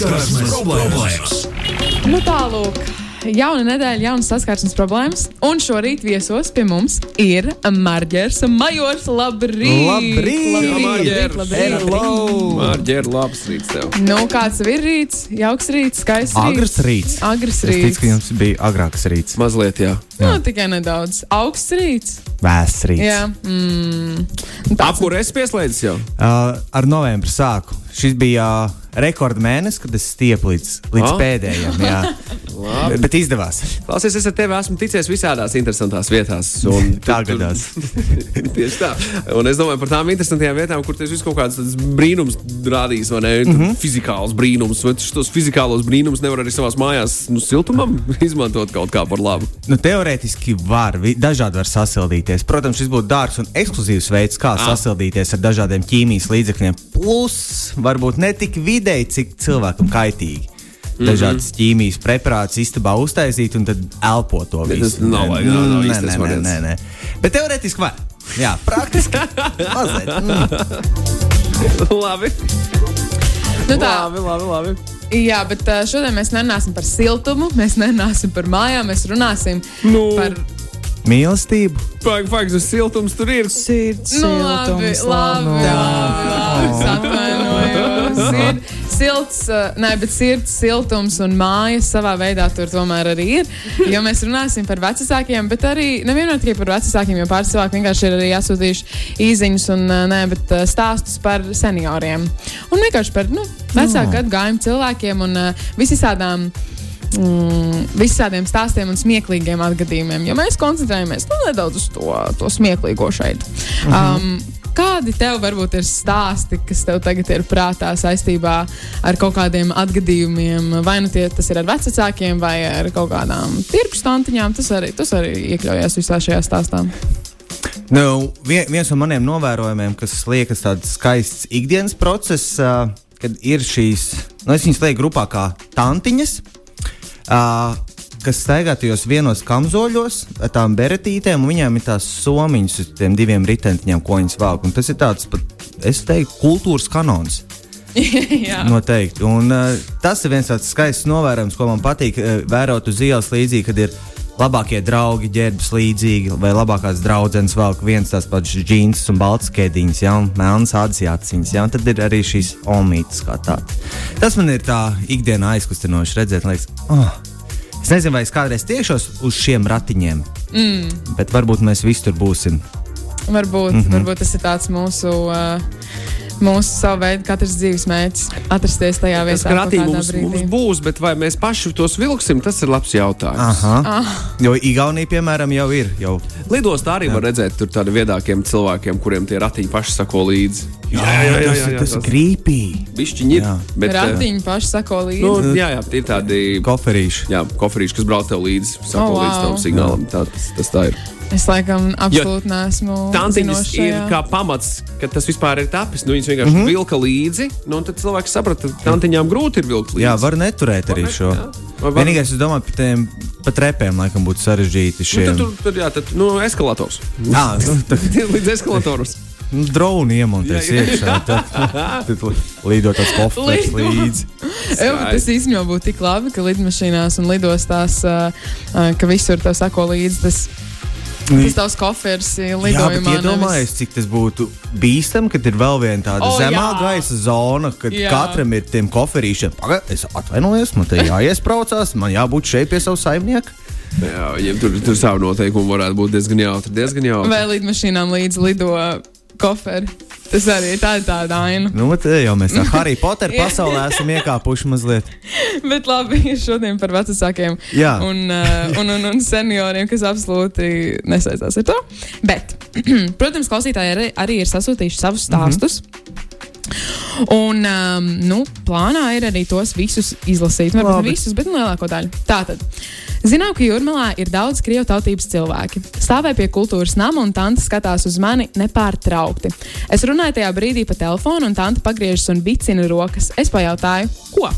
Saskarsmes problēmas! Nu tālāk. Jauna nedēļa, jaunas saskarsmes problēmas. Un šorīt viesos pie mums ir Marģers Majors. Labrīt! Labrīt! Labrīt! labrīt, labrīt. Mārģēra, labs rīts tev. Nu, kāds tev ir rīts? Jauks rīts, skaists rīts. Agrs rīts. Agrs Es rīts. ticu, ka jums bija agrāks rīts. Mazliet, jā. Nu, tikai nedaudz. Augsts rīts. Vēsts rīts. Jā. Mm. Tāds- Ap kur es pieslēdzos jau? Uh, ar novembri sāku. Šis bija uh, rekordmēnesis, kad es stiepu līdz, līdz oh. pēdējiem. Jā. bet, bet izdevās. Klausies, es ar tevi esmu ticies visādās interesantās vietās. Tā gadās. Tieši tā. Un es domāju par tām interesantām vietām, kur tas viss kaut kāds brīnums rādīs, vai ne? Mm. -hmm. Fizikāls brīnums. Vai šos fizikālos brīnumus nevar arī savā mājās nu, siltumam izmantot kaut kā par labu? Nu, teorētiski var, dažādi var sasildīties. Protams, šis būtu dārgs un ekskluzīvs veids, kā Ah. sasildīties ar dažādiem ķīmijas līdzekļiem. Plus, varbūt ne tik vidēji, cik cilvēkam kaitīgi. Mhm. Dažādas ķīmijas preparātus istabā uztaisīt un tad elpot to Tas visu. nav vajag, nav- nav Nē, īstais nē, nē, variants. nē, nē. Bet teorētiski var. Jā, praktiski. Mazliet. Mm. labi. Nu, tā, Labi, labi, labi. jā, bet šodien mēs nerunāsim par siltumu, mēs nerunāsim par mājām, mēs runāsim Nu. par Mīlestību. Pagaid, pagaid, tas siltums tur ir. Sirds, Nu, labi, labi, labi, labi, es atvainojos. Ir silts, uh, nē, bet sirds, siltums un mājas savā veidā tur tomēr arī ir. Jo mēs runāsim par vecākiem, bet arī nevienmēr tikai par vecākiem, jo pāris cilvēki vienkārši ir arī atsūtījuši īziņas un uh, nē, bet, uh, stāstus par senioriem. Un vienkārši par nu, vecāku gadgājumu cilvēkiem un uh, visādām. Mm, visādiem stāstiem un smieklīgiem atgadījumiem, jo mēs koncentrējamies nu, nedaudz uz to, to smieklīgo šeit. Um, Kādi tev varbūt ir stāsti, kas tev tagad ir prātā saistībā ar kaut kādiem atgadījumiem? Vai nu tie, ir ar vecākiem, vai ar kaut kādām tirku stantiņām? Tas arī, tas arī iekļaujas visā šajā stāstā. Nu, vien, viens no maniem novērojumiem, kas liekas tāds skaists ikdienas process, uh, kad ir šīs, nu, es viņas lieku grupā kā tantiņas, uh, kas staigā tajos vienos kamzoļos ar tām beretītēm, un viņām ir tās somiņas uz tiem diviem ritentiņiem, ko viņas velk. Un tas ir tāds, pat, es teiktu, kultūras kanons. Noteikti. Un, uh, tas ir viens tāds skaists novērojums, ko man patīk uh, vērot uz ielas līdzīgi, kad ir labākie draugi, ģērbs līdzīgi, vai labākās draudzenes velk viens tās pats džins un balts kēdiņas, ja, un melnas ādas jāciņas, ja, un tad ir arī šīs omītas kā tādas. Tas man ir tā ikdienā aizkustinoši redzēt, liekas, oh, es nezinu, vai es kādreiz tiešos uz šiem ratiņiem, mm. bet varbūt mēs visi tur būsim. varbūt, mm -hmm. varbūt tas ir tāds mūsu. Uh, Mūsu savu veidu, katrs dzīves mērķis - atrasties tajā Tas vietā, kratī kaut kādā mums, mums brīdī. būs, bet vai mēs paši tos vilksim, tas ir labs jautājums. Aha. Ah. Jo Igaunija, piemēram, jau ir. Jau Lidostā arī var redzēt tur tādiem viedākiem cilvēkiem, kuriem tie ratiņi paši sako līdzi. tas, ir- tas ir grīpīgi. Bišķiņi ir. Jā. Bet, eh, Ratiņi paši sako līdzi. Nu, jā, jā, tie ir tādi Koferīši. jā, koferīši, kas brauc tev līdzi, sako Oh, oh, līdzi wow. tavam signālam. Tā, tas, tas tā ir. Es laikam absolūti neesmu. Tantiņas ir kā pamats, ka tas vispār ir tapis. Nu, viņas vienkārši mm -hmm. vilka līdzi, nu, un tad cilvēks saprata, ka tantiņām grūti ir vilkt līdzi. Jā, var neturēt arī Var, šo. Vai var- Vienīgais, es domāju, par tiem pat repēm laikam būtu sarežģīti. Nu, Šiem tad, tur, tad, jā, tad, nu, eskalators. Jā, nu, Līdz eskalatoram. nu, droni iemontēs iekšā. Tad, tad lidot tas kofers Lido. līdzi. Jā, bet tas īstenībā būtu tik labi, ka lidmašīnās un lidostās, uh, uh, ka visur tev sako līdzi tas, tas tavs kofers Jā, bet lidojumā. iedomājieties, cik tas būtu bīstami, kad ir vēl viena tāda oh, zemā jā. gaisa zona, kad Jā. jā. katram ir tiem koferīšiem. Pagaid, es atvainojos, man te jāiespraucās, man jābūt šeit pie savu saimnieku. Jā, viņiem tur, tur savu noteikumu varētu būt diezgan jautri. Diezgan jautri. Vai lidmašīnām līdzi lido koferi? Tas arī ir tāda, aina. Nu, te jau mēs tā Harry Potter pasaulē esam iekāpuši mazliet. Bet labi, šodien par vecākiem un, uh, un, un, un senioriem, kas absolūti nesaistās ar to. Bet, protams, klausītāji arī, arī ir sasūtījuši savus stāstus. Mm -hmm. Un, um, nu, plānā ir arī tos visus izlasīt. Varbūt ne visus, bet lielāko daļu. Tātad, zinām, ka jūrmalā ir daudz krievu tautības cilvēki. Stāvēju pie kultūras nama un tante skatās uz mani nepārtraukti. Es runāju tajā brīdī pa telefonu, un tante pagriežas un vicina rokas. Es pajautāju, ko?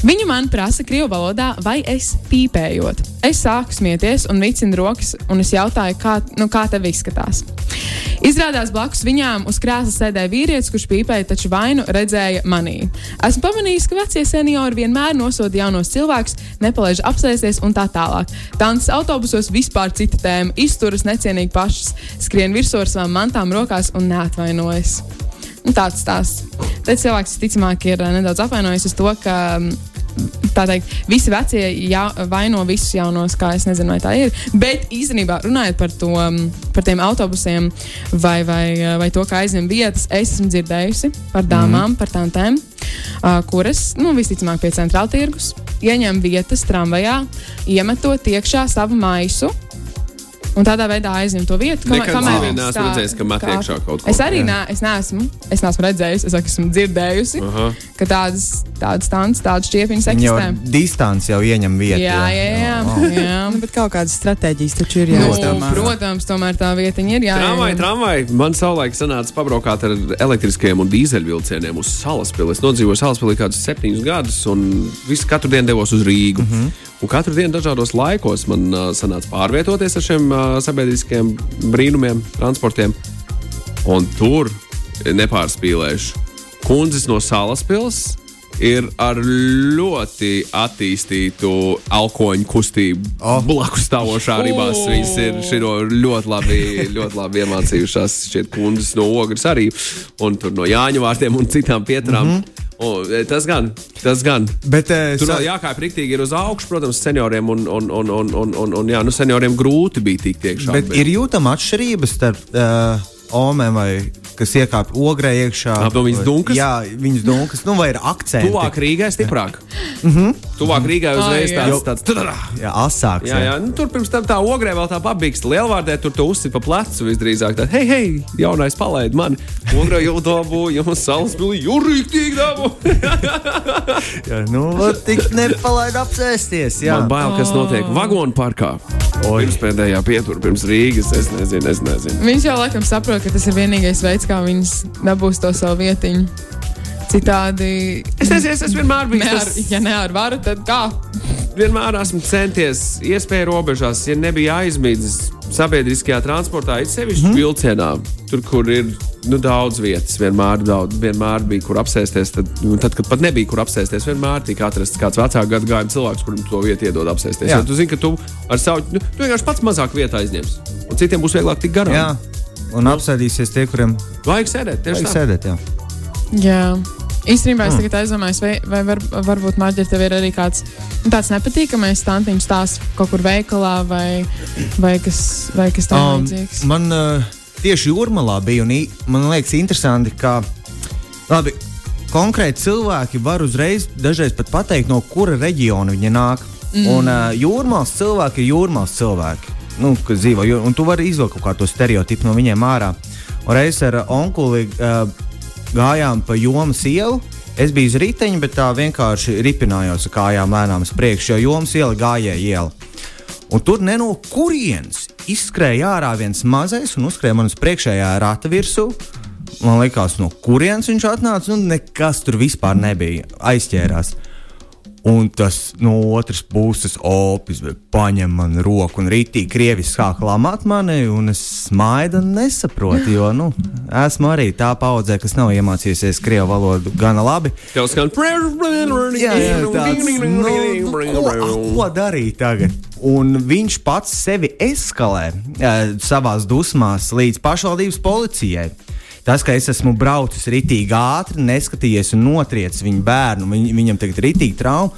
Viņa man prasa krievu valodā, vai es pīpējot. Es sāku smieties un vicinu rokas, un es jautāju, kā, nu, kā tev izskatās. Izrādās blakus viņām uz krēsla sēdēja vīrietis, kurš pīpēja, taču vainu redzēja manī. Esmu pamanījis, ka vecie seniori vienmēr nosoda jaunos cilvēkus, nepalaiž apsēsties un tā tālāk. Tantes autobusos vispār cita tēma - izturas necienīgi pašas, skrien virsū ar savām mantām rokās un neatvainojas. Un tāds stāsts. Tad cilvēks visticamāk ir eh, nedaudz apvainojis uz to, ka mm, tā teikt, visi vecie ja, vaino visus jaunos, kā es nezinu, vai tā ir. Bet īstenībā runājot par, to, par tiem autobusiem vai, vai, vai to, kā aizņem vietas, es esmu dzirdējusi par dāmām, mm. par tantēm, uh, kuras, nu, visticamāk, pie centrāla tirgus ieņem vietas tramvajā, iemetot iekšā savu maisu. Un tādā veidā aizņem to vietu, Nekad kamēr viņi neesmu redzējis, ka met kā- iekšā kaut ko. Es arī nē, es neesmu, es neesmu redzējis, es esmu dzirdējusi, Aha. ka tādas, tādas stāsts, tādas jau eksistē. distanci jau ieņem vietu. Jā, jā, jā. Oh. jā. Nu, bet kaut kādas stratēģijas taču ir Nu, jāizdomā. protams, tomēr tā vietiņa ir Tramvai, jāiet. tramvai. Man savulaik sanāca pabraukāt ar elektriskiem un dīzeļvilcieniem uz Salaspili. Es nodzīvoju Salaspilī kādus septiņus gadus, un visu katru dienu devos uz Rīgu. Mm -hmm. Un katru dienu dažādos laikos man uh, sanāca pārvietoties ar šiem uh, sabiedriskiem brīnumiem, transportiem. Un tur nepārspīlēšu. Kundzes no Salaspils ir ar ļoti attīstītu alkoņu kustību. Oh. Blakus stāvošā ribās O! viņas ir šito ļoti labi, ļoti labi iemācījušās. Šķiet, kundzes no ogres arī, un tur no Jāņu vārtiem un citām pieturām. Mm -hmm. O, e, tas gan, tas gan. Bet, eh, Tur vēl jākāpj rīktīgi uz augšu, protams, senioriem. Un, un, un, un, un, un, un jā, nu, senioriem grūti bija tikt iekšā. Bet ir jūtama atšķirība starp uh, omēm, vai, kas iekāpj ogrē iekšā. No viņas dunkas? Jā, viņas dunkas, nu, vai ir akcenti. Tuvāk Rīgai stiprāk. Mm -hmm. Tuvāk Rīgai uzreiz tāds, tāds! Jā, asāks. Jā, jā. Nu, tur pirms tam tā ogrē vēl tā pabīgsta. Lielvārdē tur tu uzsit pa plecu visdrīzāk. Tā, hei, hei, jaunais palaid mani. Ogrē jau dabu, jums salas pilī, jūrīktīgi dabu. jā nu, tik nepalaid apsēsties. Jā, Man bail, kas notiek vagonu parkā. Oi. Pirms pēdējā pietura, pirms Rīgas. Es nezinu, es nezinu. Viņš jau laikam saprot, ka tas ir vienīgais veids, kā viņas dabūs to savu vietiņu. Citādi, Es nezinu, es esmu vienmēr bijis. ne ar, tas- ja ne ar varu, tad kā? Vienmēr esmu centies iespēju robežās, ja nebija aizmidzis sabiedriskajā transportā, it sevišķi mm vilcienā, tur, kur ir nu, daudz vietas, vienmēr, daudz, vienmēr bija kur apsēsties. Tad, nu, tad, kad pat nebija kur apsēsties, vienmēr tika atrasts kāds vecāku gadu gājuma cilvēks, kuram to vietu iedod apsēsties. Jā. Jo tu zini, ka tu ar savu, nu, tu vienkārši pats mazāk vietu aizņemsi, un citiem būs vieglāk tikt garām. jā. Un apsēdīsies tie, kuriem Vajag sēdēt, tieši vajag tā. sēdēt. Jā. Jā. Īstenībā es tagad aizdomājos, vai, vai var, varbūt Marģa, tev ir arī kāds nu, tāds nepatīkamais stantiņš stāsts kaut kur veikalā vai, vai kas, vai kas tam Um, līdzīgs. man uh, tieši jūrmalā bija, un man liekas, interesanti, ka labi, konkrēti cilvēki var uzreiz dažreiz pat pateikt, no kura reģiona viņi nāk. Mm. Un uh, jūrmālas cilvēki ir jūrmālas cilvēki, nu, kas dzīvo, un tu vari izvilkt kaut kādu stereotipu no viņiem ārā. Un reiz ar onkuli uh, gājām pa jomas ielu. Es biju uz riteņa, bet tā vienkārši ripinājos ar kājām lēnām uz priekšu, jo jomas iela gājēja iela. Un tur no kurienes izskrēja ārā viens mazais un uzskrēja man uz priekšējā rata virsū. Man liekas, no kurienes viņš atnāca, un nekas tur vispār nebija. Aizķērās. Un tas no otras puses opis paņem man roku un rītī krievis sāk lamāt mani, un es smaidu un nesaprotu, jo nu, esmu arī tā paudzē, kas nav iemācījusies krievu valodu gana labi. Tev skan. Jā, jā, tāds, nu, nu, ko, ko darīt tagad? Un viņš pats sevi eskalē uh, savā dusmās līdz pašvaldības policijai. Tas, ka es esmu braucis ritīgi ātri, neskatījies un notriecis viņu bērnu, viņ, viņam tagad ir ritīgi trauma.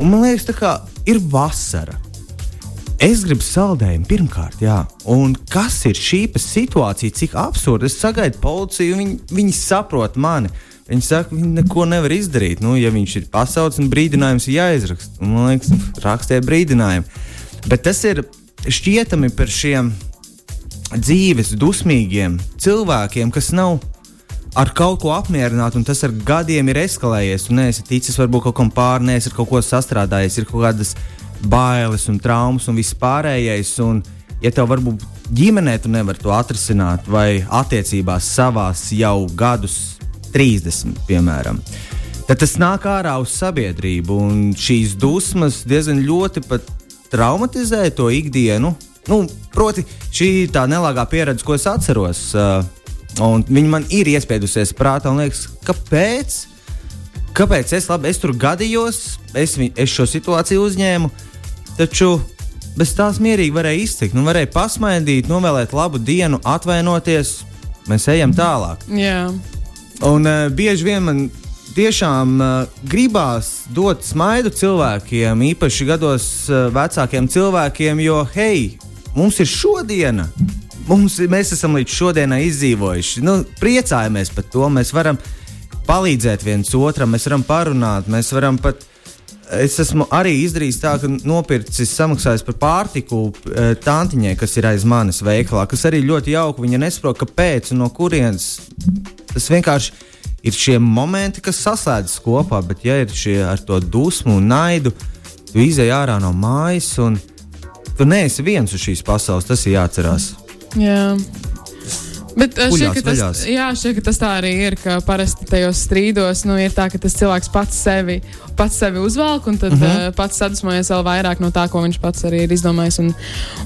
Un man liekas, kā ir vasara. Es gribu saldējumu pirmkārt, jā. Un kas ir šī situācija, cik absurda? Es sagaidu policiju, viņi, viņi saprot mani. Viņi saka, viņi neko nevar izdarīt. Nu, ja viņš ir pasaules un brīdinājums ir jāizraksta, Un man liekas, rakstiet brīdinājumu. Bet tas ir šķietami par šiem dzīves dusmīgiem cilvēkiem, kas nav ar kaut ko apmierināti, un tas ar gadiem ir eskalējies. Tu neesi ticis varbūt kaut kam pārnēs, ir kaut ko sastrādājies, ir kaut kādas bailes un traumas un viss pārējais. Un, ja tev varbūt ģimenē tu nevari to atrisināt, vai attiecībās savās jau gadus 30, piemēram, tad tas nāk ārā uz sabiedrību. Un šīs dusmas diezgan ļoti pat traumatizē to ikdienu. Nu, proti, šī ir tā nelāgā pieredze, ko es atceros. Uh, viņa man ir iespiedusies prātā, un liekas, kāpēc? Kāpēc es, labi, es tur gadījos, es, es šo situāciju uzņēmu, taču bez tās mierīgi varēja iztikt. Nu, varēja pasmaidīt, novēlēt labu dienu, atvainoties. Mēs ejam tālāk. Jā. Un uh, bieži vien man tiešām uh, gribās dot smaidu cilvēkiem, īpaši gados uh, vecākiem cilvēkiem, jo, hei, mums ir šodiena. Mums, mēs esam līdz šodienai izdzīvojuši. Nu, priecājamies par to. Mēs varam palīdzēt viens otram, mēs varam parunāt, mēs varam pat. Es esmu arī izdarījis tā, ka nopircis, samaksājis par pārtiku e, tantiņai, kas ir aiz manis veikalā, kas arī ļoti jauki. Viņa nesaprot, kāpēc un no kurienes. Tas vienkārši ir šie momenti, kas saslēdzas kopā, bet ja ir šie ar to dusmu un naidu, tu izej ārā no mājas un tu neesi viens uz šīs pasaules. Tas ir jāatcerās. Jā. Bet uh, šķiet, ka tas, jā, šķiet, ka tas tā arī ir. Ka parasti tajos strīdos nu, ir tā, ka tas cilvēks pats sevi, pats sevi uzvelk un tad uh Mhm. -huh. uh, pats sadusmojas vēl vairāk no tā, ko viņš pats arī ir izdomājis un,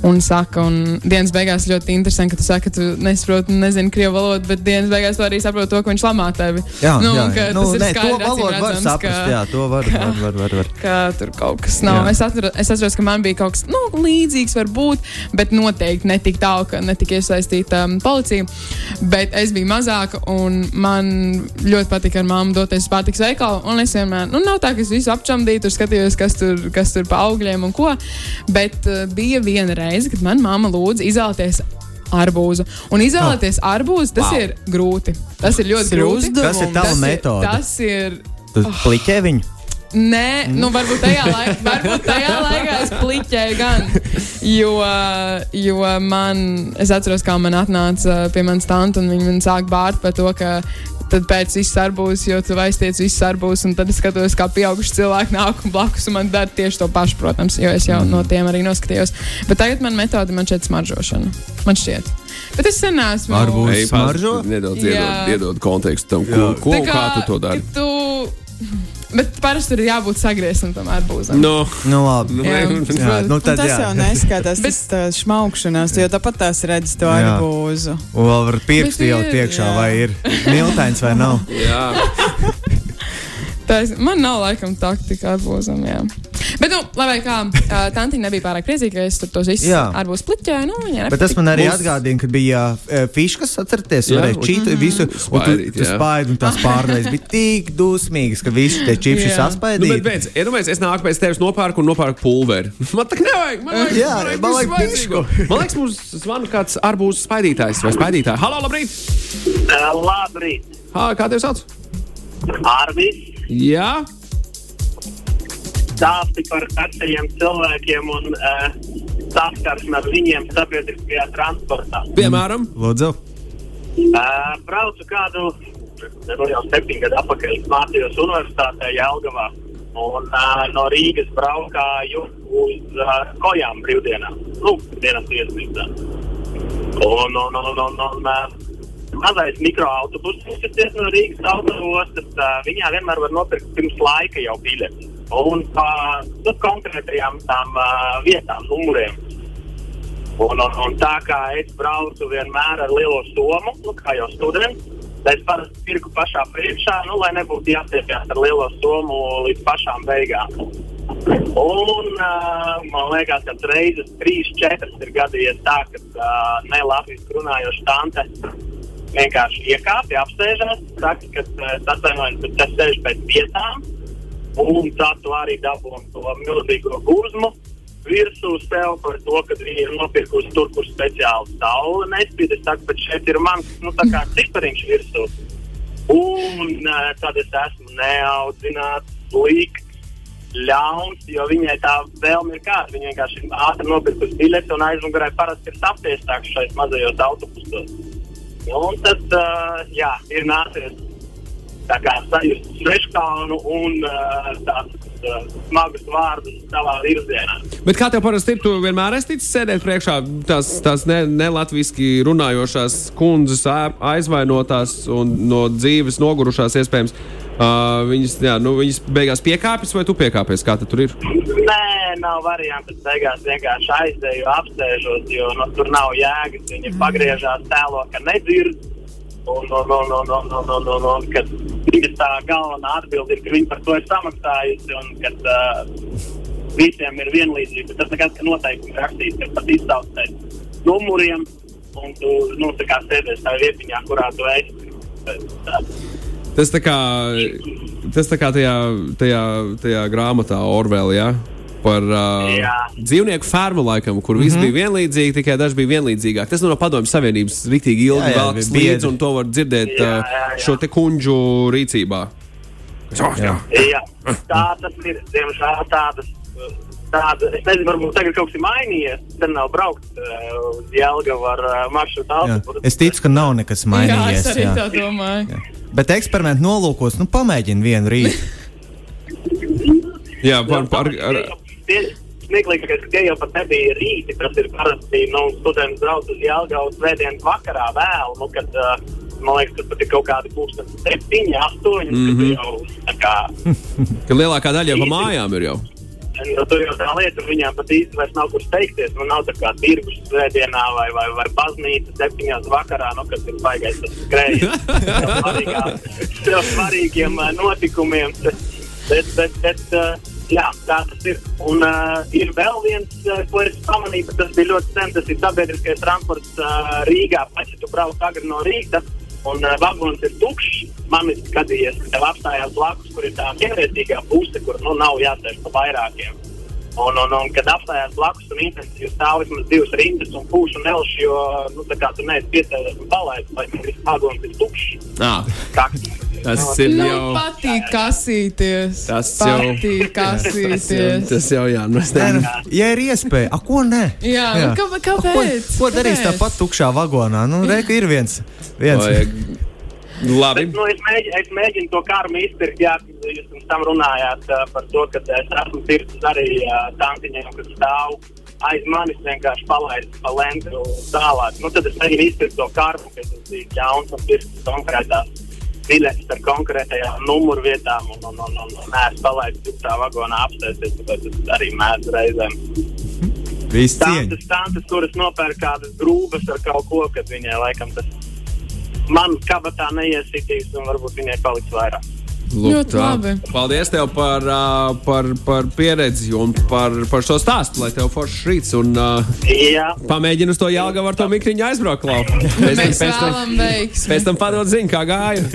un saka. Un dienas beigās ļoti interesanti, ka tu saki, ka tu nesaproti, nezini krievu valodu, bet dienas beigās tu arī saproti to, ka viņš lamā tevi. Jā, nu, jā, ka jā. Nu, tas ir nē, to skaidri, acīm valodu var redzams, saprast. ka- Jā, to var, var, var, var, var. ka tur kaut kas nav. Jā. Es, atceros, es atceros, ka man bija kaut kas nu, līdzīgs, varbūt, bet noteikti ne tik tālu, ka netika iesaistīta um, policija. Bet es biju mazāka un man ļoti patika ar māmu doties uz pārtiks veikalu. Un es vienmēr, nu, nav tā, ka es visu apčamdīju, tur skatījos, kas tur, kas tur pa augļiem un ko. Bet uh, bija viena reize, kad man mamma lūdza izvēlēties. Arbūzu. Un izvēlēties oh. arbūzu, tas Wow. ir grūti. Tas ir ļoti Tas ir grūti. uzdevums. Kas ir tava Tas ir- metode? Tas ir Tu pliķē viņu. Nē, nu varbūt tajā, laik, varbūt tajā laikā es pliķēju gan. Jo, jo man, es atceros, kā man atnāca pie manas tantes, un viņi man sāk bārt par to, ka tad pēc viss arbūs, jo tu aiztiec viss arbūs, un tad es skatos, kā pieauguši cilvēki nāk un blakus, un man dara tieši to pašu, protams, jo es jau mm. no tiem arī noskatījos. Bet tagad man metode man šķiet smaržošana. Man šķiet. Bet es sen esmu. Arbūz. Ej, smaržo? Nedaudz iedod, iedod kontekstu tam, ko, ko un kā tu to dari. Tu... Bet parasti ir jābūt sagrieztam tam arbūzam. No, Nu, labi. nu, Jā. ne- Jā, nu Un tad tas jā. jau neskatās, Bet- tas tā šmaukšanās, jo tāpat tās redz to Jā. arbūzu. Un vēl var pirksti Bet jau tiekšā, jā. vai ir miltains vai nav. jā. Tā es, man nav laikam taktika arbūzam. Jā. Bet, nu, lai kā, uh, tantiņa nebija pārāk priecīga, ka es tur tos visus arbūzus pliķēju. Nu, Bet tas man arī Mums- atgādina, ka bija uh, fiškas, atcerieties, varēja čīt visu, un tu, tu spaidi, un tās pārdevējs bija tik dusmīgas, ka visi tie čipsi Jā. Nu, bet, saspaidīja. beidz, iedomājieties, es nāku pēc tevis nopērku un nopērku pulveri. Man tā nevajag. Man vajag, Jā, man vajag, man vajag vajadzīgo. Man liekas, mums zvana kāds arbūzu spaidītājs vai spaidītāja. Halo, labrīt! Uh, labrīt, Hā, kā tev sauc? Arvis. Jā, Stāsti par vecajiem cilvēkiem un uh, saskarsmi ar viņiem sabiedriskajā transportā. piemēram. Lūdzu, Uh, braucu kādu nu, jau septiņu gadu atpakaļ, mācījos universitātē Jelgavā. Un uh, no Rīgas braukāju uz uh, kojām brīvdienām. Nu, dienas iesmītā. Un, un, un, un, un uh, mazais mikroautobus, kas ir no Rīgas autostas, uh, viņā vienmēr var nopirkt pirms laika jau biļeti. Un pa nu, konkrētajām tām uh, vietām, numuriem. Un, un, un tā kā es braucu vienmēr ar lielo somu, nu, kā jau students, tad es parasti pirku pašā priekšā, nu, lai nebūtu jāstiepjas ar lielo somu līdz pašām beigām. Un uh, man liekas, ka reizes trīs, četras ir gadījies tā, ka uh, ne latviešu runājoša tante vienkārši iekāpja, apsēžās, saka, ka atvainojas, bet tas sēž pēc vietām. Un tā tu arī dabūji to milzīgo guzmu virsū sev par to, ka viņi ir nopirkusi tur, kur speciāli saule nespīd. Es saku, bet šeit ir mans nu, cipariņš virsū. Un uh, tad es esmu neaudzināts, slikts, ļauns, jo viņai tā vēlme ir kāda. Viņa vienkārši ātri nopirkusi biļeti un aizmugurē parasti ir sapiestāks šais mazajos autobusos. Un tad, uh, jā, ir nācies sajust sveškānu un uh, tādus uh, smagus vārdus savā virzienā. Bet kā tev parasti ir? Tu vienmēr esi ticis sēdēt priekšā tās, tās ne, nelatviski runājošās kundzes aizvainotās un no dzīves nogurušās iespējams. Uh, viņas, jā, nu, viņas beigās piekāpjas, vai tu piekāpies? Kā tad tur ir? Nē, nav variantu. Beigās vienkārši aizēju, apsēžos, jo nu, tur nav jēgas. Viņi pagriežās tēlo, ka nedzird. Un, un, un, un, un, un, un, un, un kad viņas tā galvenā atbilde ir, ka viņi par to ir samaksājusi un ka uh, visiem ir vienlīdzība. Tas nekas, ka noteikumi rakstīts, ka pat izsaukt pēc numuriem un tu nu, tā kā sēdies tajā vietiņā, kurā tu esi. Tas tā kā, tas tā kā tajā, tajā, tajā grāmatā Orvēlā. Ja? Par uh, Jā. dzīvnieku fermu, laikam, kur viss mm -hmm. bija vienlīdzīgi, tikai daži bija vienlīdzīgāki. Tas nu no Padomju Savienības rīktīgi ilgi Jā, jā, velkas līdzi, un to var dzirdēt Jā, uh, jā, jā. šo te kuģu rīcībā. Oh, jā. Jā, tā tas ir. Diemžēl tādas. Tāda, es nezinu, varbūt tagad kaut kas ir mainījies. Tad nav braukt uh, uz Jēlgavu ar uh, maršrutu Jā. autobusu. Es ticu, ka nav nekas Jā, mainījies. es arī jā. tā domāju. Bet eksperimentu nolūkos, nu, pamēģini vienu rītu. jā, par, par, ar, Smieklīgākais, ka tie jau pat nebija rīti. Tas ir parasti, nu, students brauc uz Jēlgavu svētdienas vakarā vēl. Nu, kad, uh, man liekas, tas pat ir kaut kādi pūksteni septiņi, astoņi. Mm -hmm. jau, tā kā, ka lielākā daļa jau pa mājām ir jau. Nu, tur jau tā lieta, viņiem pat vairs nav kur steigties. Nu, nav tā kā tirgus svētdienā vai, vai, vai baznīca septiņās vakarā, nu, kas ir baigais tas skrējiens. Tev svarīgiem uh, notikumiem. Bet, bet, bet, uh, jā, tā tas ir. Un uh, ir vēl viens, ko es pamanīju, tas bija ļoti sen. Tas ir sabiedriskais transports uh, Rīgā. Pēc tam tu brauc agri no Rīgas. Un uh, vagons ir tukšs. Man ir skatījies, ka tev apstājās blakus, kur ir tā ķēniecīgā puse, kur nu, nav jāsēž pa vairākiem. Un, un, un kad apstājās blakus un intensīvi stāv vismaz divas rindas un pūš un elš, jo nu, tā kā tu neesi piesēdies un palaists, lai viss vagons ir tukšs. Ah. Tas ir Nu, jau. patīk kasīties. Tas jau- patīk kasīties. Tas jau jā, nu, es nezinu. nu, ja ir iespēja, a, ko nē? Jā, nu, kā- kāpēc? Ko, ko darīs Kāpēc? tāpat tukšā vagonā? Nu, Reika ir viens. viens. Vajag- Labi. Bet, nu, es, mēģinu, es mēģinu to karmu izpirkt. Jā, jūs pirms tam runājāt uh, par to, ka es esmu pircis arī uh, tantiņiem, kas stāv aiz manis vienkārši palaist pa lentu un tālāk. Nu, tad es mēģinu izpirkt to karmu, ka tas bija ķauns un pirkt konkrētās biļetes ar konkrētajām numuru vietām un, un, un, un, un neesmu palaidis citā vagonā apsēsties, tāpēc es arī mēdzu reizēm. Tantes, tantes, kuras nopērk kādas grūbas ar kaut ko, kad viņai laikam tas man kabatā neiesitīs un varbūt viņai paliks vairāk. Lūk, Ļoti tā. labi. Paldies tev par, uh, par, par pieredzi un par, par šo stāstu, lai tev foršs rīts. Un, uh, pamēģini uz to jāgavu ar to mikriņu aizbraukt. Mēs pēc, tam, vēlamies veiksmi. pēc tam padod ziņu, kā gāja.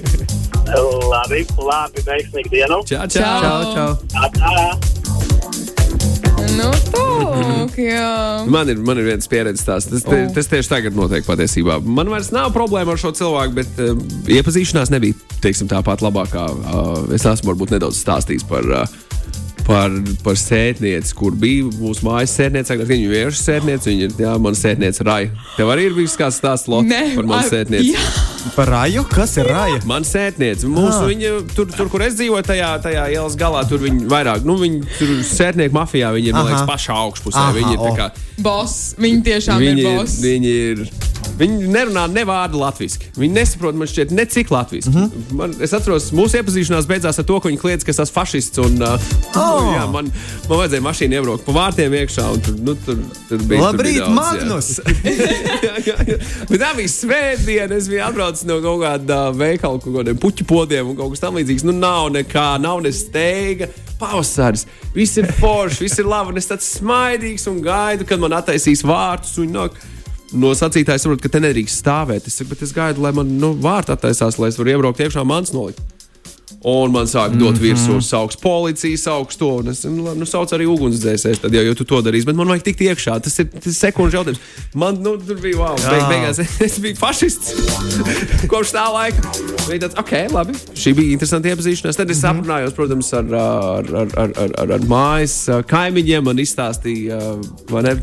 labi, labi, veiksmīgi dienu. Čau, čau. Čau. Čau, čau. Nu, tūk, jā. Man ir, man ir viens pieredzes stāsts. Tas, te, O. tas tieši tagad notiek patiesībā. Man vairs nav problēma ar šo cilvēku, bet uh, iepazīšanās nebija teiksim, tāpat labākā. Uh, es esmu varbūt nedaudz stāstījis par. Uh, Par, par sētnieci, kur bija mūsu mājas sētniece, agrāk viņa ir vīriešu sētniece, viņa ir, jā, mana sētniece Raja. Tev arī ir bijis kāds stāsts Lotte, par manu ai, sētnieci. jā. Par raju? Kas ir raja? Man sētniece, mūsu, Ah. viņa, tur, tur, kur es dzīvoju, tajā, tajā ielas galā, tur viņi vairāk, nu, viņi tur sētnieku mafijā, viņi ir, man liekas, pašā augšpusē. Aha, Viņi ir tā kā, Boss. Viņi tiešām viņi ir ir, boss. viņi ir. Viņi nerunā ne vārdu latviešu. Viņi nesaprot, man šķiet, necik latviešu. Mm. -hmm. man, es atceros, mūsu iepazīšanās beidzās ar to, ka viņi kliedz, ka es esmu fašists. Un, uh, Oh. jā, man, man vajadzēja mašīnu iebraukt pa vārtiem iekšā. Un tur, nu, tur, tur bija, tur Labrīt, bija daudz. Magnus! jā, jā, jā. Bet tā bija svētdiena. Es biju atbraucis no kaut kāda veikala, kaut kādiem puķu podiem un kaut kas tamlīdzīgs. Nu, nav nekā, nav ne steiga. Pavasaris, viss ir forši, viss ir labi. un Es tāds smaidīgs un gaidu, kad man attaisīs vārtus. un nāk No sacītāja saprot, ka te nedrīkst stāvēt. Es saku, bet es gaidu, lai man nu, vārti attaisās, lai es varu iebraukt iekšā mans nolikt. Un man sāk dot virsū, sauc policiju, sauc to. Es nu, nu, saucu arī ugunsdzēsējus, tad jau, jau tu to darīsi. Bet man vajag tikt iekšā. Tas ir, tas ir sekundžu jautājums. Man nu, tur bija wow. Beig, beigās es biju fašists. Kopš tā laika. Bija tāds, ok, labi. Šī bija interesanta iepazīšanās. Tad es Mhm. aprunājos, protams, ar, ar, ar, ar, ar, ar, mājas kaimiņiem. Man izstāstīja, vai ne?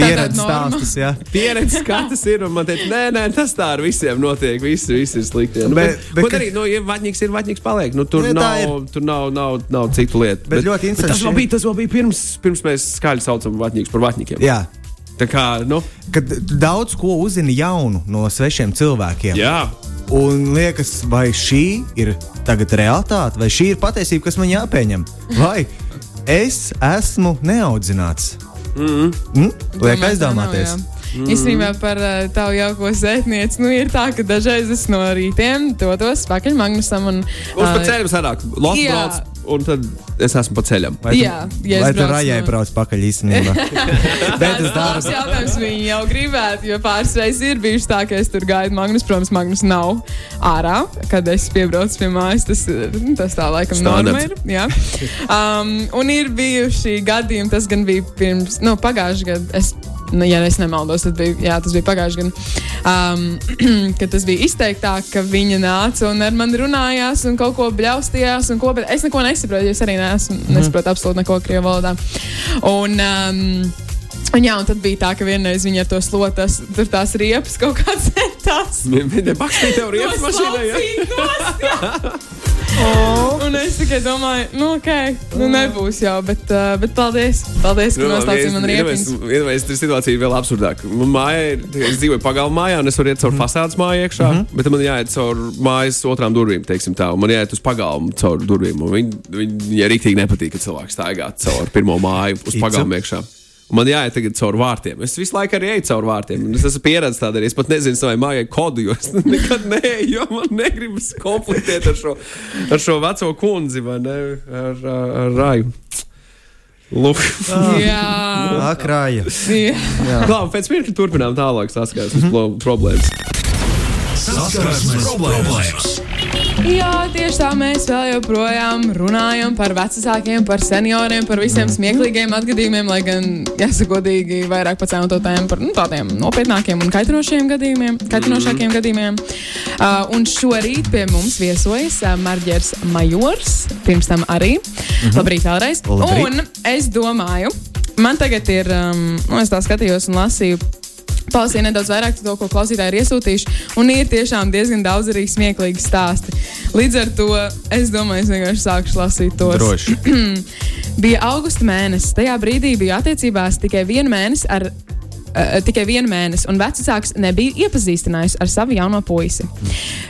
Pieredzes stāstus, jā. Pieredze, kā tas ir. Un man teica, nē, nē, tas tā ar visiem notiek. Visi, visi ir slikti. Nu, Bet- bet, bet bet, arī, nu, ja vaņķis ir vaņķis, paliek. Nu, tur, tā nav, tur nav, nav, nav citu lietu. Bet ļoti tas, interesanti vēl šī- bija, tas vēl bija pirms, pirms mēs skaļi saucam vaņķus par vaņķiem. Jā. Tā kā, nu, Kad daudz ko uzzini jaunu no svešiem cilvēkiem. jā. Un liekas, vai šī ir tagad realitāte, vai šī ir patiesība, kas man jāpieņem? Vai es esmu neaudzināts? Mm -hmm. mm? Liek aizdomāties. nav, jā. Īstenībā par uh, tavu jauko sēknieci, nu ir tā, ka dažreiz es no rītiem dodos pakaļ Magnusam un Uz pa ā, ceļam sanāk, Latvijas jā. brauc, un tad es esmu pa ceļam. Vai tu, Jā, ja vai tu rajai no- brauc pakaļ īstenībā? Bet Tas es daru. labs jautājums viņi jau gribētu, jo pāris reizes ir bijuši tā, ka es tur gaidu Magnus. Protams, Magnus nav ārā, kad es piebraucu pie mājas. Tas, ir- tas tā laikam Standarts. norma ir. Jā. Um, un ir bijuši gadījumi, tas gan bija pirms, nu, pagājušajā gadā. Es, Nu, ja es nemaldos, tad bija, jā, tas bija pagājušajā gadā, um, kad tas bija izteiktāk, ka viņa nāca un ar mani runājās un kaut ko bļaustījās. un Ko, bet es neko nesaprotu, jo es arī neesmu, nesaprotu absolūti neko krievu valodā. Un, um, Un, jā, un tad bija tā, ka vienreiz viņa ar to slotas, tur tās riepas kaut kādas centās. Viņa bakstīja tev riepas mašīnā. ja? jā. Un es tikai domāju, nu, ok, nu nebūs jau, bet, uh, bet paldies. Paldies, ka noslaucīji man riepas. Iedomājieties, tā situācija vēl absurdāka. Māja ir, es dzīvoju pagalmu mājā, un es varu iet caur fasādes māju iekšā, mm -hmm. bet man jāiet caur mājas otrām durvīm, teiksim tā, un man jāiet uz pagalmu caur durvīm. un Viņi, viņi, viņai rīktīgi nepatīk, kad cilvēks staigā caur pirmo māju uz pagalmu iekšā. Man jāiet tagad caur vārtiem. Es visu laiku arī eju caur vārtiem. un Es esmu pieredzējis tādā, es pat nezinu savai mājai kodu, jo es nekad neeju, jo man negribas konfliktēt ar šo, ar šo veco kundzi vai ne, ar, ar, ar raju. Lūk. Jā, Akrāja. jā. Labi, pēc mirkļa turpinām tālāk saskars uz mm problēmas. Saskarsmes problēmas. Jā, tieši tā mēs vēl joprojām runājam par vecākiem, par senioriem, par visiem smieklīgiem atgadījumiem, lai gan, jāsaka, godīgi, vairāk tēmu par nu, tādiem nopietnākiem un kaitinošiem gadījumiem, kaitinošākiem gadījumiem. Uh, un šorīt pie mums viesojas uh, Marģers Majors, pirms tam arī. Labrīt vēlreiz. Labrīt. Un es domāju, man tagad ir, um, nu, es tā skatījos un lasīju. Palasīju nedaudz vairāk to, ko klausītāji ir iesūtījuši. Un ir tiešām diezgan daudz arī smieklīgi stāsti. Līdz ar to es domāju, es vienkārši sākšu lasīt tos. Droši. Bija augusta mēnesis. Tajā brīdī bija attiecībās tikai vienu mēnesi ar. Uh, tikai vienu mēnesi, un vecāks nebija iepazīstinājis ar savu jauno puisi.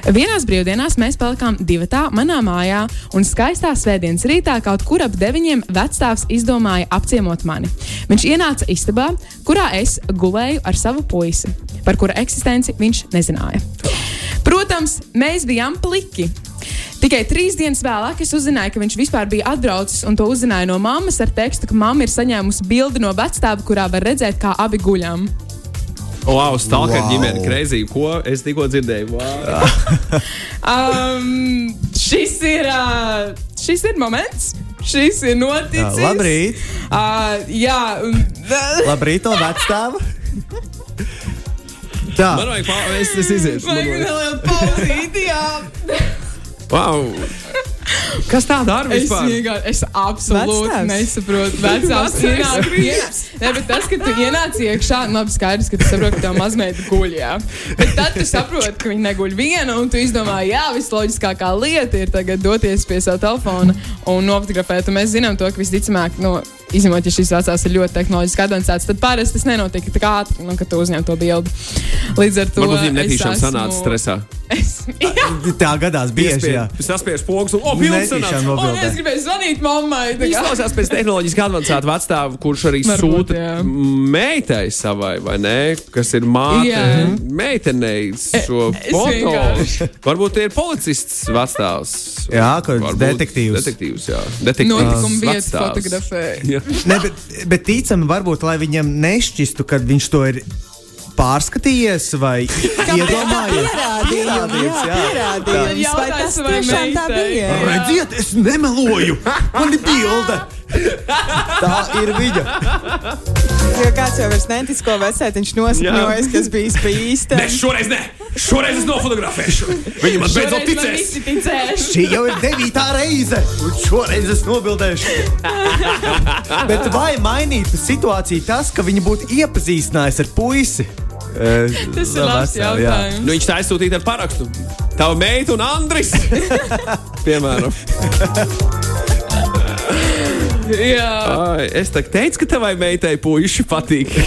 Vienās brīvdienās mēs palikām divi tā manā mājā, un skaistā svētdienas rītā kaut kur ap deviņiem vecstāvs izdomāja apciemot mani. Viņš ienāca istabā, kurā es gulēju ar savu puisi, par kura eksistenci viņš nezināja. Protams, mēs bijām pliki. Tikai trīs dienas vēlāk es uzzināju, ka viņš vispār bija atbraucis un to uzzināju no mammas ar tekstu, ka mamma ir saņēmusi bildi no vecstāva, kurā var redzēt, kā abi guļam. Wow, stalker Wow. ģimene, kreizī, ko es tikko dzirdēju. Wow. Um, šis, ir, uh, šis ir moments, šis ir Jā, noticis. labrīt. Uh, jā, un, Labrīt, no vecstāva. Tā. Man vajag pāri, es, es iziešu. Man vajag vajag. nelielu pauzīti, jā. Wow. Kas tā dara Es vispār? vienkārši, es absolūti Vectēvs? nesaprotu. Vecās ienāk, ienāk, ne, bet tas, ka tu ienāc iekšā, nu, labi, skaidrs, ka tu saproti, ka tev mazmeita guļ, jā. Bet tad tu saproti, ka viņa neguļ viena, un tu izdomā, jā, visloģiskākā lieta ir tagad doties pie sava telefona un nofotografēt. Un mēs zinām to, ka visticamāk, nu, izņemot, ja šis vecās ir ļoti tehnoloģiski advancēts, tad parasti tas nenotiek tik ātri, nu, kad tu uzņem to bildi. Līdz ar to viņa es netīšām esmu- sanāca stresā. Es, jā. Tā gadās bieži. jā. Es saspiežu pogas un, oh, bildes sanāca. Un nobildē. es gribēju zvanīt mammai. tā kā. Izklausās pēc tehnoloģiski avansēta vecāta, kurš arī Varbūt, sūta jā. meitai savai, vai ne? Kas ir māte Jā. meitenei šo es foto. Varbūt tie ir policists vecāks. Jā, kaut kāds detektīvs. Detektīvs, jā. Detektīvs. Notikumu vietu vecstāvs. fotografēja. Jā. Ne, bet, bet ticami, varbūt, lai viņam nešķistu, kad viņš to ir pārskatījies vai iedomājies. Pierādījums, jā, pierādījums. Jā. Vai tas tiešām tā bija? Redziet, es nemeloju! Man ir bilde! Tā ir viņa. Jo kāds jau vairs netic, ko vecēt, viņš nosapņojas, kas bijis pa Nē, šoreiz ne! Šoreiz es nofotografēšu! Viņi man beidzot ticēs! ticēs. Šī jau ir devītā reize, un šoreiz es nobildēšu. Bet vai mainītu situāciju tas, ka viņi būtu iepazīstinājis ar puisi? Tas ir labs jautājums. Nu, viņš tā aizsūtīja ar parakstu. Tava meita un Andris. Piemēram. Jā, Ai, es teicu, ka tavai meitai puiši patīk.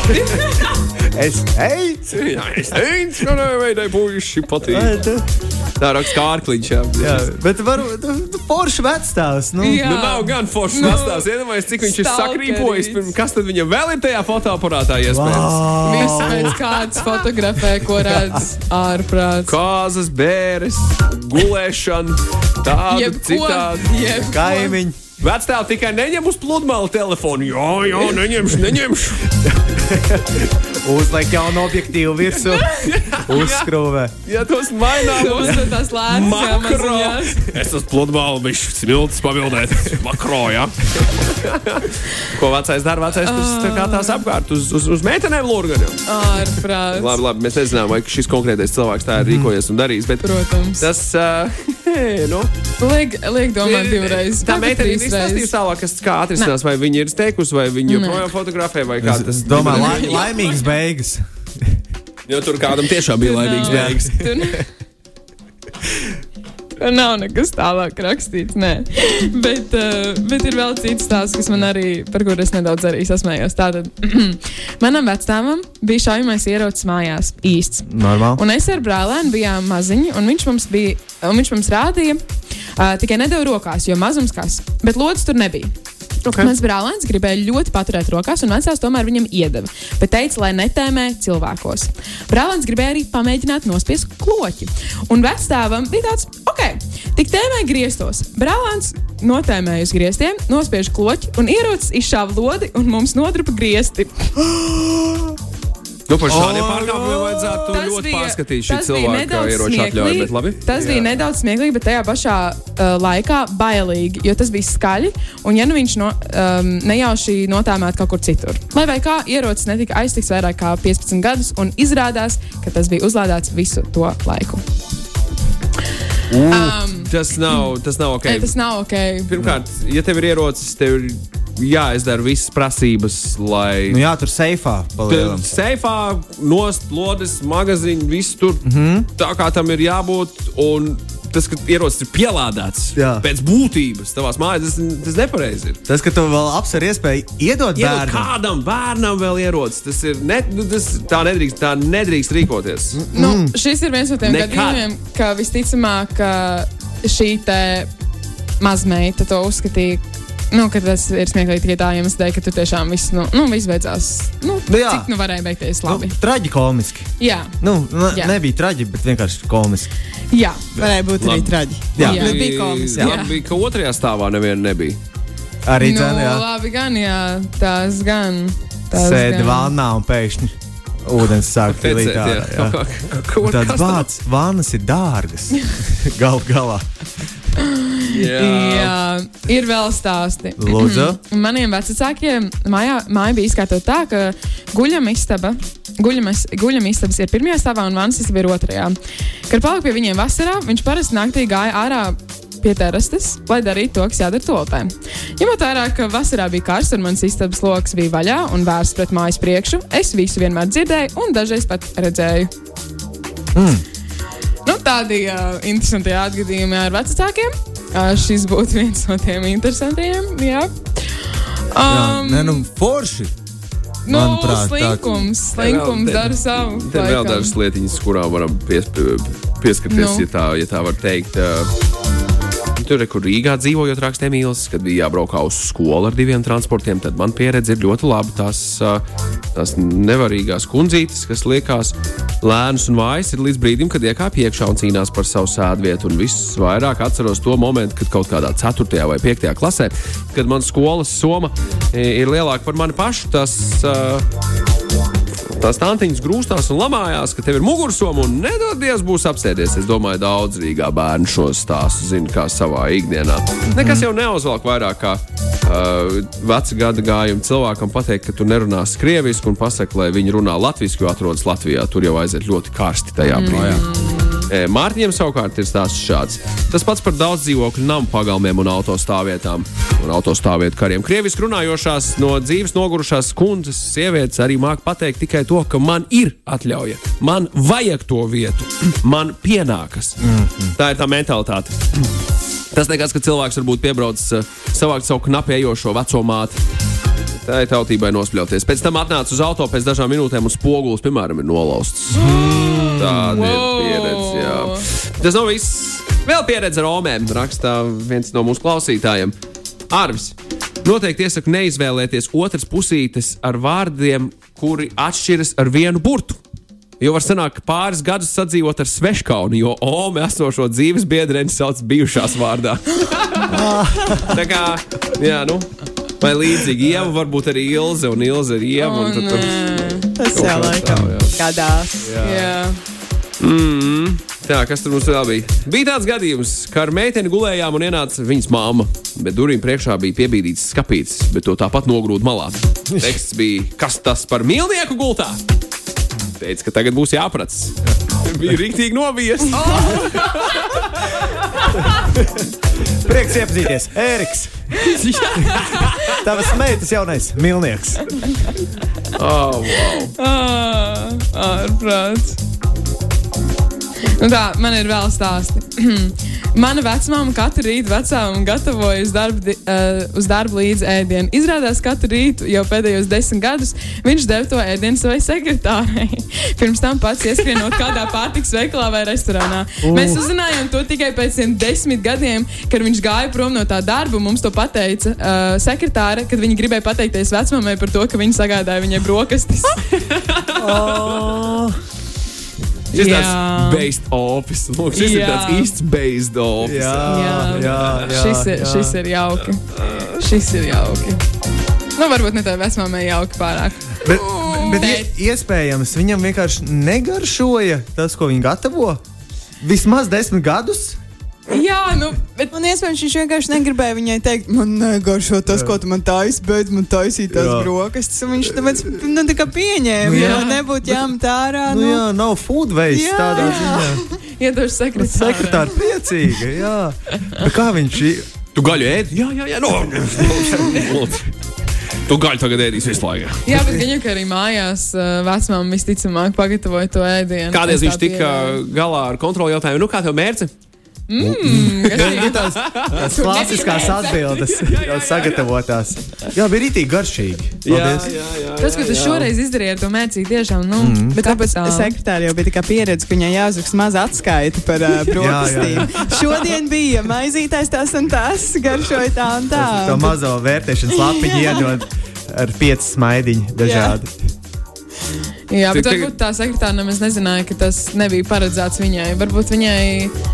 Es teicu, Jā, es teicu, ka tavai meitai puiši patīk. Tā raksta kārkliņš. Jā. Jā, bet varbūt forši vecstāvs. Nu. Jā. Nu, nav gan foršs Nu, stāsts. Iedomājieties, cik viņš ir sakrīpojis. pirms- Kas tad viņam vēl ir tajā fotoaparātā iespējams? Wow. Viss pēc kādas fotografē, ko redz ārprāts. Kāzas, bēres, gulēšana, tāda citādi. Kaimiņi. Vectēl tikai neņem uz pludmales telefonu. Jā, jā, neņemšu, neņemšu. Uzliek jaunu objektīvu virsū. Uzskrūvē. Ja tos mainām, ir tās lētas makro. Es esmu pludmales, viņš smilts pabildēt. Makro, jā. Ko vecais dara? Vecais tas tā kā tās apkārt uz, uz, uz meitenēm lurgaņiem. Ārprāts. Labi, labi, mēs nezinām, vai šis konkrētais cilvēks tā ir rīkojies un darījis. Bet Protams. tas, uh, nu, Liek, liek domāt divreiz. Tā meitene ir trīsreiz. izstāstījusi tālāk, kas kā atrisinās, vai viņa ir steikusi, vai viņa joprojām fotografē, vai kā tas domāju, lai, laimīgas beigas. Jo tur kādam tiešām bija laimīgs beigas. Nav nekas tālāk rakstīts. Nē. Bet, uh, bet ir vēl cits stāsts, kas man arī, par kuru es nedaudz arī sasmējos. Tātad manam vecāmam bija šaujamais ierocis mājās īsts. Normāli. Un es ar brālēnu bijām maziņi, un viņš mums, bija, un viņš mums rādīja uh, tikai nedēļu rokās, jo mazums kas, bet lodes tur nebija. Okay. Mans brālēns gribēja ļoti paturēt rokās, un vecās tomēr viņam iedeva, bet teica, lai netēmē cilvēkos. Brālēns gribēja arī pamēģināt nospiest kloķi. Un vecāvam bija tāds, ok, tik tēmē griestos. Brālēns notēmēja uz griestiem, nospiež kloķi, un ierocis izšāva lodi, un mums nodrupa griesti. Nu, par šādiem pārkāpumiem vajadzētu Tas ļoti bija- pārskatīt šī cilvēka ieroča atļauju. Bet labi. Tas bija nedaudz smieklīgi, bet tajā pašā uh, laikā bailīgi, jo tas bija skaļi. Un, ja nu viņš no, um, nejauši notēmētu kaut kur citur, lai vai kā ierocis netika aiztikts vairāk kā 15 gadus, un izrādās, ka tas bija uzlādēts visu to laiku. Um, Tas nav, tas nav ok. okay. Tas nav ok. Pirmkārt, ja tev ir ierocis, tev ir jāizdara visas prasības, lai. Nu, jā, tur seifā. Seifā, nost, lodes, magazīni, viss tur mm -hmm. tā kā tam ir jābūt. Un tas, ka ierocis ir pielādēts Jā. pēc būtības tavās mājās, tas, tas nepareizi ir. Tas, ka tu vēl apsver iespēju iedot Iedot bērnu. kādam bērnam vēl ierocis, tas ir ne, nu, tas, tā, nedrīkst, tā nedrīkst rīkoties. Nu, šis ir viens no tiem Nekad. gadījumiem, ka visticamāk ka šī mazmeita to uzskatīja. Nu, tas ir smieklīgi tikai tā iemesla dēļ, ka tur tiešām viss, nu, nu, viss beidzās. Nu, Nu, jā. cik nu varēja beigties Nu, labi? traģikomiski. Jā, Nu, ne, Jā. nebija traģiski, bet vienkārši komiski. jā. Varēja būt arī Labi. traģi. Jā. Jā. Bet bija komiski. Jā, bija, ka otrajā stāvā neviena nebija. Arī nu, dzēn, jā. labi, gan jā, tās gan. Tās Sēdi gan. vannā un pēkšņi ūdens sāk Tecēt, ārā. Tāds vārds, vannas ir dārgas. Gal galā. Jā. Jā, ir vēl stāsti. Lūdzu. Un Maniem vecākiem mājā, māja bija izkārtota tā, ka guļamistaba. Guļamas, guļamistabas ir pirmajā stāvā un vannas istaba ir otrajā. Kad palika pie viņiem vasarā, viņš parasti naktī gāja ārā pie terastes, lai darītu to, kas jādara tolpē. Ņemot vērā, ka vasarā bija karsts un mans istabas lokus bija vaļā un vērsts pret mājas priekšu, es visu vienmēr dzirdēju un dažreiz pat redzēju. Mm. Nu, tādi uh, interesanti atgadījumi ar vecākiem. Šis būtu viens no tiem interesantiem. Jā, Jā, um, nē, nu, forši. nu, manuprāt, tā- slinkums, slinkums Te- dara savu. Te ir vēl dažas lietiņas, kurām varam pies, pieskarties, Nu. ja, tā, ja tā var teikt. Uh, Tur, kur Rīgā dzīvojot, raksta Emīls, kad bija jābrauk uz skolu ar diviem transportiem, tad man pieredze ir ļoti laba. Tās, tās nevarīgās kundzītes, kas liekas lēnas un vājas, ir līdz brīdim, kad iekāpj iekšā un cīnās par savu sēdvietu. Un viss vairāk atceros to momentu, kad kaut kādā 4. vai 5. klasē, kad man skolas soma ir lielāka par mani pašu. Tas, uh, tās tantiņas grūstās un lamājās, ka tev ir mugursoma un nedodies būs apsēdies. Es domāju, daudz Rīgā bērnu šos stāstus zina kā savā ikdienā. Nekas jau neuzvelk vairāk kā uh, veci gada gājuma cilvēkam pateikt, ka tu nerunāsi krieviski un pasaki, lai viņi runā latviešu, jo atrodas Latvijā. Tur jau aiziet ļoti karsti tajā brīdī. E, Mārtiņam savukārt ir stāsts šāds. Tas pats par daudz dzīvokļu namu pagalmiem un autostāvvietām un autostāvvietu kariem. Krieviski runājošās no dzīves nogurušās kundzes sievietes arī māca pateikt tikai to, ka man ir atļauja, man vajag to vietu, man pienākas. Tā ir tā mentalitāte. Tas nekas, ka cilvēks varbūt piebrauc uh, savākt savu knapi ejošo veco māti. Tā ir tautībai nospļauties. Pēc tam atnāca uz auto pēc dažām minūtēm un spogulis, piemēram, ir nolauzts. Tāda Wow. ir pieredze. Jā. Tas nav viss. Vēl pieredze ar omēm, rakstā viens no mūsu klausītājiem. Arvis. Noteikti iesaku neizvēlēties otras pusītes ar vārdiem, kuri atšķiras ar vienu burtu. Jo var sanākt, ka pāris gadus sadzīvot ar sveškaunu, jo Ome esošo dzīves biedreni sauc bijušās vārdā. Tā kā, jā, nu, vai līdzīgi Ieva, varbūt arī Ilze un Ilze ir Ieva. O, un tad tur- kā laikam tā, jā. gadās. Jā. Mm, tā, kas tur mums vēl bija? Bija tāds gadījums, ka ar meiteni gulējām un ienāca viņas māma. Bet durvīm priekšā bija piebīdīts skāpīts, bet to tāpat nogrūda malā. Teksts bija, kas tas par mīlnieku gultā? Teica, ka tagad būs jāprats. Bija rīktīgi nobijies. Prieks iepazīties, Ēriks. Tavas meitas jaunais milnieks. Oh, wow. Ah, ārprāts. Nu tā, man ir vēl stāsti. Mana vecmāma katru rītu vecākam gatavoja uz darbu, uh, uz darbu līdzi ēdienu. Izrādās, katru rītu jau pēdējos desmit gadus viņš deva to ēdienu savai sekretārei. Pirms tam pats ieskrienot kādā pārtiks veikalā vai restorānā. Uh. Mēs uzzinājām to tikai pēc desmit gadiem, kad viņš gāja prom no tā darba. Mums to pateica uh, sekretāre, kad viņa gribēja pateikties vecmāmai par to, ka viņa sagādāja viņai brokastis. Oh, Šis Jā. tāds based office. Lūk, šis ir Jā. tāds īsts based office. jā, Jā. jā, jā, šis, ir, jā. šis ir jauki. Šis ir jauki. Nu, varbūt ne tā vecmāmai jauki pārāk. Bet, bet ie- iespējams, viņam vienkārši negaršoja tas, ko viņi gatavo. Vismaz desmit gadus. Jā, nu, bet Un iespējams, viņš vienkārši negribēja viņai teikt, man negaršo tas, ko tu man taisīji, bet man taisīja tās Jā. brokastis. un Viņš tāpēc nu, tā kā pieņēma, Nu, nu, jā. lai nebūtu jāmet ārā. Nu, jā, nav food waste Jā. tādā ziņā. iedošu sekretāru. Sekretāri priecīga, jā. Bet kā viņš? Tu gaļu ēdi? Jā, jā, jā. No. Tu gaļu tagad ēdīsi visu laiku. Jā, bet viņam arī mājās vecmāma visticamāk pagatavoja to ēdienu. Tā viņš tika galā ar kontroli jautājumu, nu kā tev mērce? Mm, kas Ir klasiskās atbildes, jau sagatavotās. Jā, bija rītīgi garšīgi. Paldies. jā, jā. Tas, ko tu šoreiz izdarīji ar to mērcīti, tiešām, nu, mm. Bet tāpēc sekretāri jau bija pieredze, ka viņai jāuzraksta maza atskaita par uh, brokastīm. Šodien bija maizītais tas un tas, garšoja tā un tā. To mazo vērtēšanas lapiņu iedod ar pieci smaidiņi dažādi. Jā, bet Tik- varbūt tā sekretāra nemaz nezināja, ka tas nebija paredzēts viņai. Varbūt viņai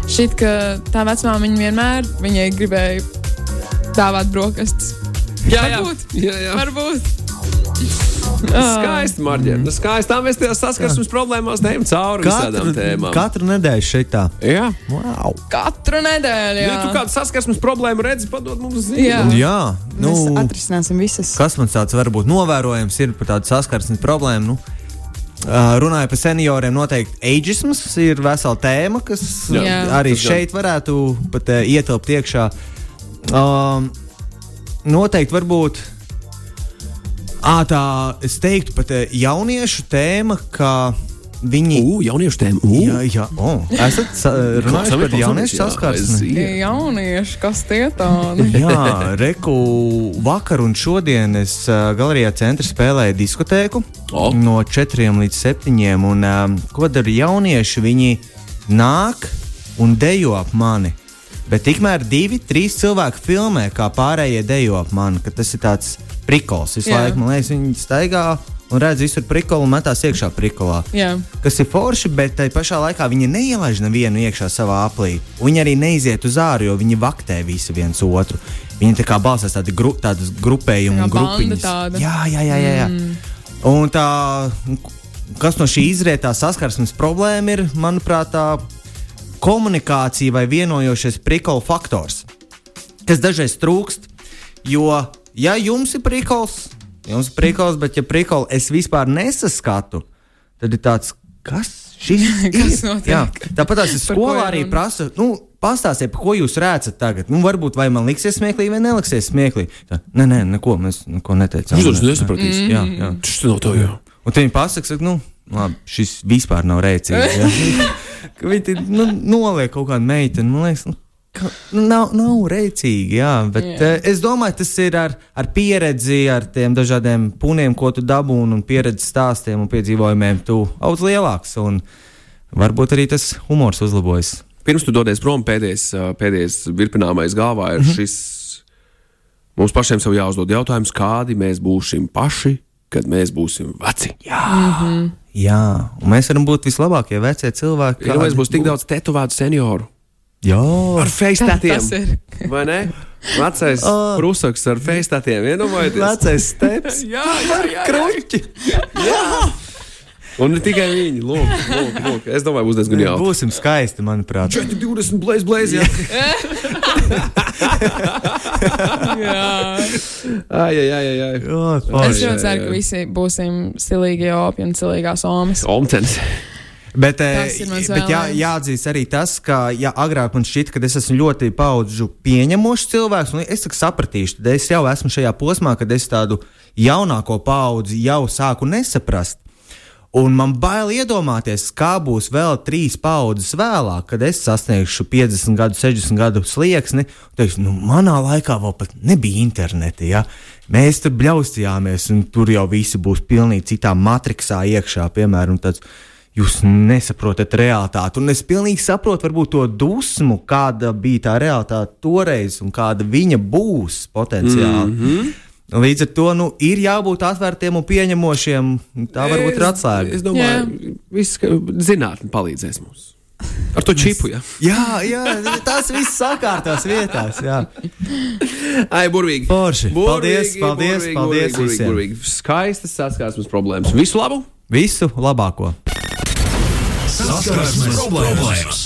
šķiet, ka tā vecmāmiņa viņa vienmēr viņai gribēja dāvāt brokastis. Jā, jā. Varbūt. jā, jā. Varbūt. Skaisti, Marģēn. Nu, skaisti. Tā mēs tajās saskarsmes problēmās neejam cauri visādām tēmām. katru nedēļu šeit tā. Jā. Wow. Katru nedēļu. Ja Jā, tu kādu saskarsmes problēmu redzi, padod mums ziņu. Jā. Jā, nu, Mēs atrisināsim visas. kas man tāds varbūt novērojams ir par tādu saskarsmes problēmu? Nu, Uh, runāju par senioriem, noteikti ageisms ir vesela tēma, kas Jā, arī šeit varētu pat uh, ietilpt iekšā. Um, noteikti varbūt ā, tā, es teiktu, pat uh, jauniešu tēma, ka viņi. Ugh, jauniešu tēma. Ugh. Jā, jā, oh, esat sa- runājuši par jauniešu saskarsmi. Tie jaunieši, kas tie tādi. Jā, reku vakar un šodien es uh, galerijā centrā spēlēju diskotēku O. no 4 līdz 7. Un, um, ko dara jaunieši? Viņi nāk un dejo ap mani. Bet tikmēr divi, trīs cilvēki filmē, kā pārējie dejo ap mani. ka Tas ir tāds prikols. Visu Jā. laiku man liekas, viņi staigā un redz visur prikolu un metās iekšā prikolā Jā. kas ir forši, bet tai pašā laikā viņi neielaiž nevienu iekšā savā aplī. Viņi arī neiziet uz āru, jo viņi vaktē visu viens otru. Viņi tā kā balstās tādi gru, tādas grupējumi, Tā un kā banda grupiņas. tāda. Jā, jā, jā. jā, jā. Mm. Un tā, kas no šī izrietā saskarsmes problēma ir, manuprāt, tā komunikācija vai vienojošais prikola faktors, kas dažreiz trūkst. Jo, ja jums ir prikols, jums ir prikols, bet ja prikols es vispār nesaskatu, tad ir tāds, kas šis Kas ir? notiek? Jā, tāpat tās skolā arī runa? prasa, nu, pastāstiet, ko jūs rēcat tagad. Nu, varbūt vai man liksies smieklīgi vai neliksies smieklīgi. Tā, nē, nē, neko mēs neko neteicām. Jūs to nesapratīs. Jā, jā. Tas no to jau. Un viņi pasakā, ka nu, labi, šis vispār nav rēcīgs. Viņi nu, noliek kaut kādu meiteni. Man liekas, ka, nu, nav, nav rēcīgi. Jā, bet Jā. yeah. es domāju, tas ir ar, ar pieredzi, ar tiem dažādiem puniem, ko tu dabūji, un pieredzes stāstiem un piedzīvojumiem. Tu audz lielāks. Un, varbūt arī tas humors uzlabojas. Pirms tu dodies prom, pēdējais, ā, pēdējais virpināmais galvā ir šis. Mums pašiem sev jāuzdod jautājums, kādi mēs būsim paši, kad mēs būsim veci. Jā, Jā, un mēs varam būt vislabākie vecie cilvēki. Iedomājieties, būs tik daudz tetovētu senioru. Jā, Ar ir. Vai ne? Vecais Oh. prusaks ar facetatiem. Iedomājieties. vecais steps. Jā, jā, jā. Kruķi. Un ne tikai viņi. Lūk, lūk, lūk. Es domāju, būs diezgan jautri. Būsim skaisti, manuprāt. 20, blēz, blēz. Jā, ai, ai, ai, ai. Jā, Es ļoti ceru, ka visi būsim stilīgie opi un stilīgās omas. Omtens. Bet, eh, bet jā, jāatzīst arī tas, ka ja agrāk man šķita, ka es esmu ļoti paudžu pieņemošs cilvēks, un es sapratīšu, tad es jau esmu šajā posmā, kad es tādu jaunāko paudzi jau sāku nesaprast. Un man bail iedomāties, kā būs vēl trīs paudzes vēlāk, kad es sasniegšu 50 gadu, 60 gadu slieksni. Teiks, nu, manā laikā vēl pat nebija interneta. Ja? Mēs tur bļaustījāmies, un tur jau visi būs pilnīgi citā matricā iekšā, piemēram. Tāds, Jūs nesaprotat realitāti, un es pilnīgi saprotu, varbūt to dusmu, kāda bija tā realitāte toreiz, un kāda viņa būs potenciāli. Mm -hmm. Līdz ar to nu, ir jābūt atvērtiem un pieņemošiem. Tā varbūt ir atslēga. Es, es domāju, viss, ka zinātnē palīdzēs mums. Ar to čipu, jā. Jā, jā, tas viss sakārtās vietās. Jā. Ai, burvīgi. Paldies, Burvīgi, paldies, burvīgi, paldies burvīgi, visiem. burvīgi. Skaistas saskarsmes problēmas. Visu labu! Visu labāko! Saskarsmes problēmas!